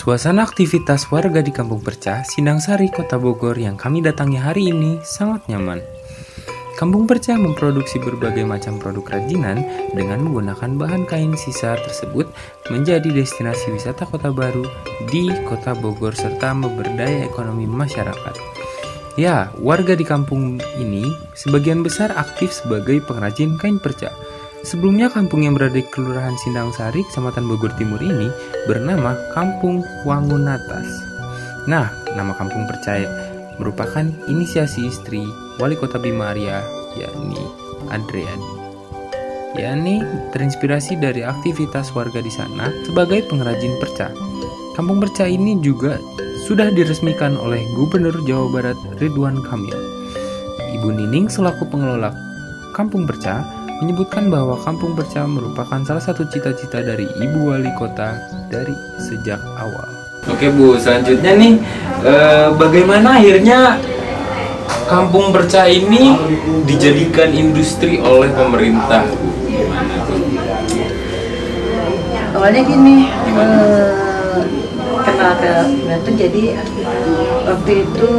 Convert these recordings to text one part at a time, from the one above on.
Suasana aktivitas warga di Kampung Perca, Sindang Sari, Kota Bogor yang kami datangi hari ini sangat nyaman. Kampung Perca memproduksi berbagai macam produk kerajinan dengan menggunakan bahan kain sisa tersebut menjadi destinasi wisata kota baru di Kota Bogor serta memberdaya ekonomi masyarakat. Ya, warga di kampung ini sebagian besar aktif sebagai pengrajin kain perca. Sebelumnya kampung yang berada di Kelurahan Sindang Sari, Kecamatan Bogor Timur ini bernama Kampung Wangunatas. Nah, nama kampung percaya merupakan inisiasi istri Wali Kota Bima Arya, yakni Adriani. yakni terinspirasi dari aktivitas warga di sana sebagai pengrajin perca. Kampung perca ini juga sudah diresmikan oleh Gubernur Jawa Barat Ridwan Kamil. Ibu Nining selaku pengelola Kampung Perca menyebutkan bahwa Kampung Perca merupakan salah satu cita-cita dari Ibu Wali Kota dari sejak awal. Oke Bu, selanjutnya nih eh, bagaimana akhirnya Kampung Perca ini dijadikan industri oleh pemerintah? Gimana tuh? awalnya gini eh, kenal ke Batu jadi waktu itu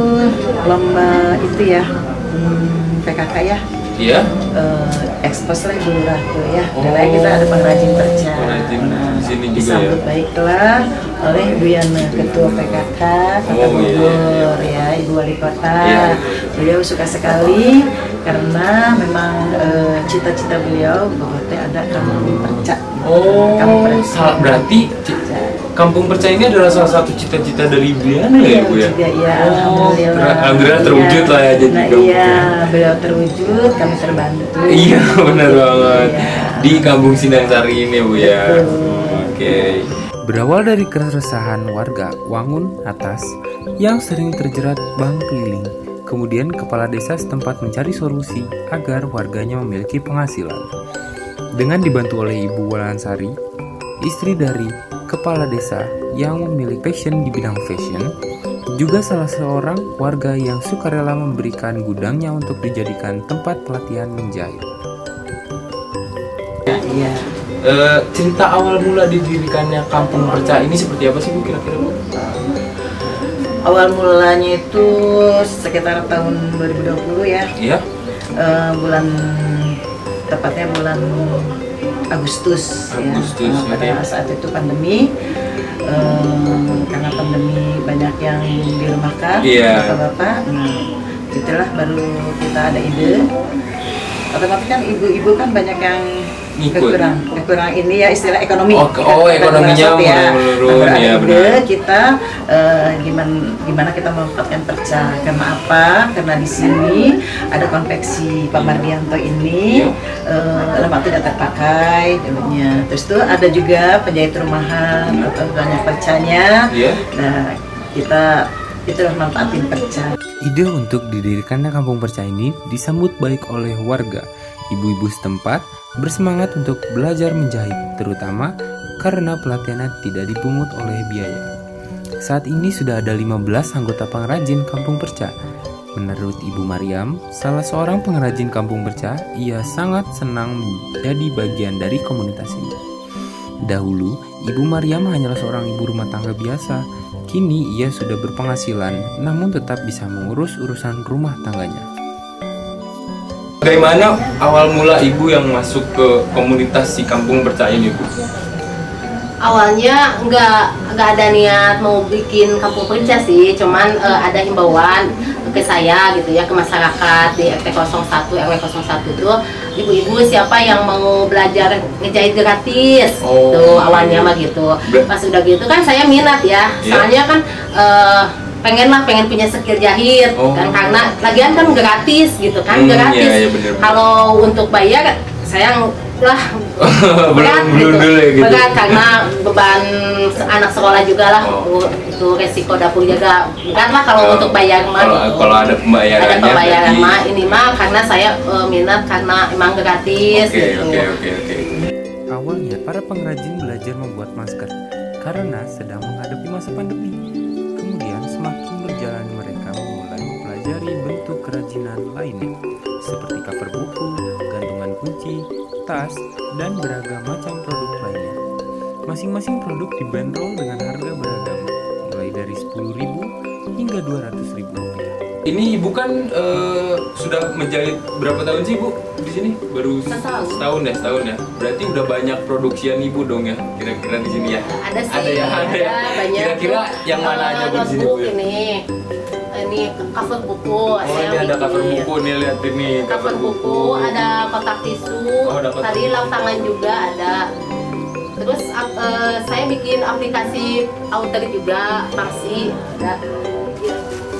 lomba itu ya hmm, PKK ya Iya? eh, ekspos lah Lurah tuh ya Oh. kita ada pengrajin perca Pengrajin di sini juga disambut ya? baiklah oleh Ibu Yana Ketua PKK Kota Oh, iya, Bogor ya Ibu Wali Kota Iya. beliau suka sekali karena memang eh, cita-cita beliau bahwa ada kampung perca Oh, Kampung perca. sa- berarti Kampung Perca ini adalah salah satu cita-cita dari Ibu Yana ya Bu ya? juga iya Oh, alhamdulillah alhamdulillah terwujud lah ya jadi nah kampung iya perca. beliau terwujud kami terbantu Iya benar banget Iya. di Kampung Sindang Sari ini Bu ya. Betul. Oke. Berawal dari keresahan warga Wangun atas yang sering terjerat bank keliling, kemudian kepala desa setempat mencari solusi agar warganya memiliki penghasilan. Dengan dibantu oleh Ibu Walansari, istri dari kepala desa yang memiliki passion di bidang fashion, juga salah seorang warga yang sukarela memberikan gudangnya untuk dijadikan tempat pelatihan menjahit. iya Eh, cinta awal mula didirikannya Kampung Perca ini seperti apa sih Bu kira-kira Bu? awal mulanya itu sekitar tahun 2020 ya Iya? Eh, bulan tepatnya bulan Agustus, Agustus, ya. ya. Pada saat itu pandemi eh, karena pandemi banyak yang dirumahkan Iya. bapak-bapak nah itulah baru kita ada ide otomatis kan ibu-ibu kan banyak yang Ngikut. kekurang kekurang ini ya istilah ekonomi Oh, oh, Kita- kita ekonominya merasot mulai menurun, ya, ide, benar. kita eh, gimana gimana kita memanfaatkan perca karena apa karena di sini ada konveksi Pak Mardianto ini eh, lama tidak terpakai dulunya terus tuh ada juga penjahit rumahan atau banyak percanya Iya. nah kita itulah manfaatin perca Ide untuk didirikannya kampung perca ini disambut baik oleh warga. Ibu-ibu setempat bersemangat untuk belajar menjahit, terutama karena pelatihannya tidak dipungut oleh biaya. Saat ini sudah ada 15 anggota pengrajin kampung perca. Menurut Ibu Mariam, salah seorang pengrajin kampung perca, ia sangat senang menjadi bagian dari komunitas ini. Dahulu, Ibu Mariam hanyalah seorang ibu rumah tangga biasa. Kini ia sudah berpenghasilan, namun tetap bisa mengurus urusan rumah tangganya. Bagaimana awal mula ibu yang masuk ke komunitas si kampung percaya ini, Bu? awalnya nggak nggak ada niat mau bikin kampung perca sih cuman eh, ada himbauan ke saya gitu ya ke masyarakat di RT 01 RW 01 itu ibu-ibu siapa yang mau belajar ngejahit gratis Oh, tuh awalnya iya. mah gitu pas udah gitu kan saya minat ya Iya. soalnya kan eh, pengen lah pengen punya skill jahit Oh. kan karena lagian kan gratis gitu kan Hmm, gratis iya, iya, bener, bener. kalau untuk bayar saya lah berat gitu. dulu ya gitu. berat karena beban anak sekolah juga lah Oh. itu resiko dapur juga berat lah kalau Oh, untuk bayar mah kalau, gitu. kalau ada pembayarannya ada pembayaran berarti- mah ini mah karena saya eh, minat karena emang gratis Oke, gitu oke, oke, oke. Awalnya para pengrajin belajar membuat masker karena sedang menghadapi masa pandemi. Mempelajari bentuk kerajinan lainnya seperti cover buku, gantungan kunci, tas, dan beragam macam produk lainnya. Masing-masing produk dibanderol dengan harga beragam, mulai dari 10.000 hingga 200.000 rupiah. Ini ibu kan eh, sudah menjahit berapa tahun sih bu di sini? Baru Setahun. setahun ya, setahun ya. Berarti udah banyak produksian ibu dong ya, kira-kira di sini ya? ada sih Ada ya, ada ya. banyak Kira-kira yang mana aja bu di sini bu? ya? ini ini cover buku Oh saya ini ada cover buku nih lihat ini cover buku ada kotak tisu Oh, ada kotak tadi lap tangan juga ada. Terus eh, saya bikin aplikasi outer juga taksi ada.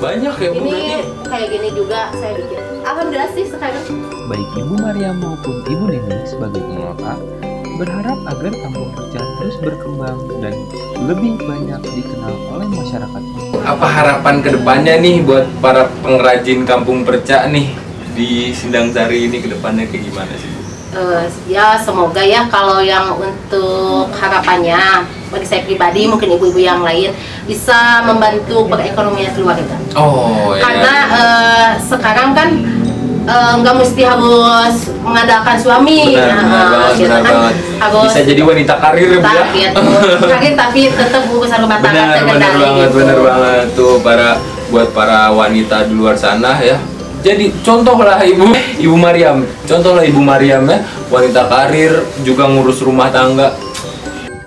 Banyak ya bu ini berarti. kayak gini juga saya bikin. Alhamdulillah sih sekarang. Baik Ibu Maria maupun Ibu Neni sebagai pengelola berharap agar kampung percaya terus berkembang dan lebih banyak dikenal oleh masyarakat. Apa harapan ke depannya nih buat para pengrajin kampung perca nih di Sindang Sari ini ke depannya kayak gimana sih? Bu? Eh, ya semoga ya kalau yang untuk harapannya bagi saya pribadi mungkin ibu-ibu yang lain bisa membantu perekonomian keluarga Oh karena eh, sekarang kan eh, nggak mesti harus mengandalkan suami benar, benar Nah, banget, gitu benar kan. banget. harus Bisa jadi wanita karir ya Bu ya. target karir tapi tetap urusan rumah tangga benar benar banget gitu. benar banget tuh para buat para wanita di luar sana ya jadi contohlah ibu ibu Mariam contohlah ibu Mariam ya wanita karir juga ngurus rumah tangga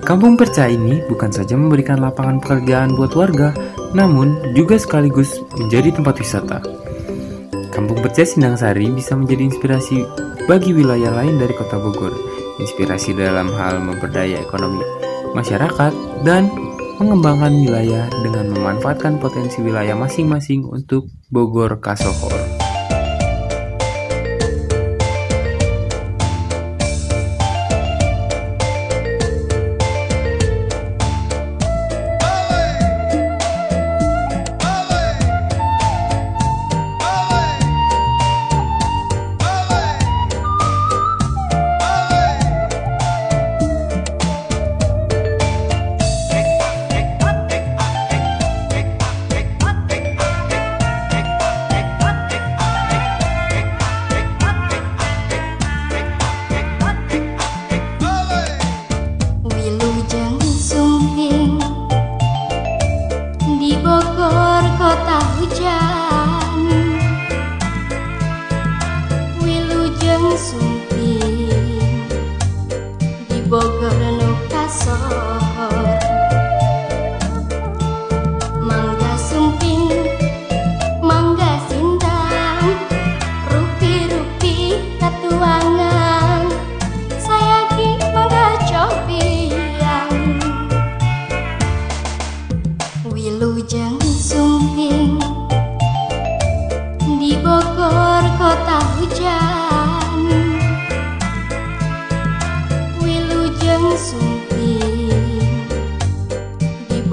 Kampung Perca ini bukan saja memberikan lapangan pekerjaan buat warga, namun juga sekaligus menjadi tempat wisata. Kampung Perca Sindang Sari bisa menjadi inspirasi bagi wilayah lain dari kota Bogor, inspirasi dalam hal memperdaya ekonomi masyarakat dan mengembangkan wilayah dengan memanfaatkan potensi wilayah masing-masing untuk Bogor Kasohor.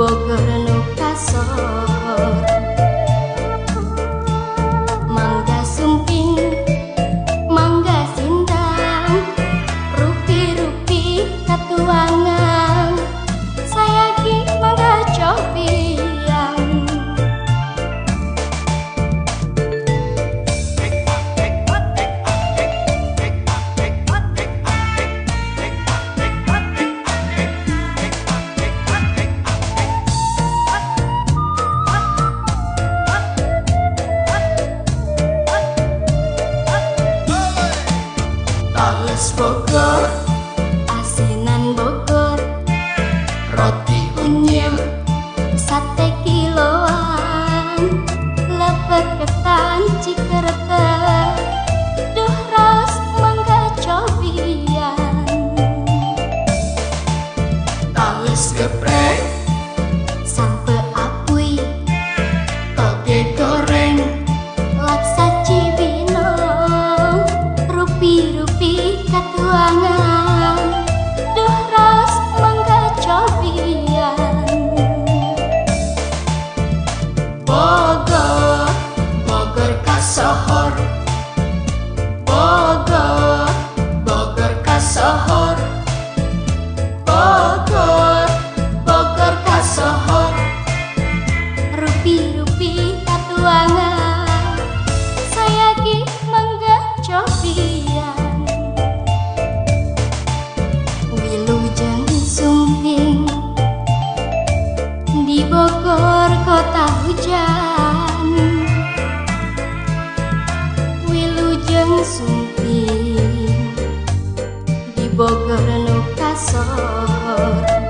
Di Bogor nu बगल कसह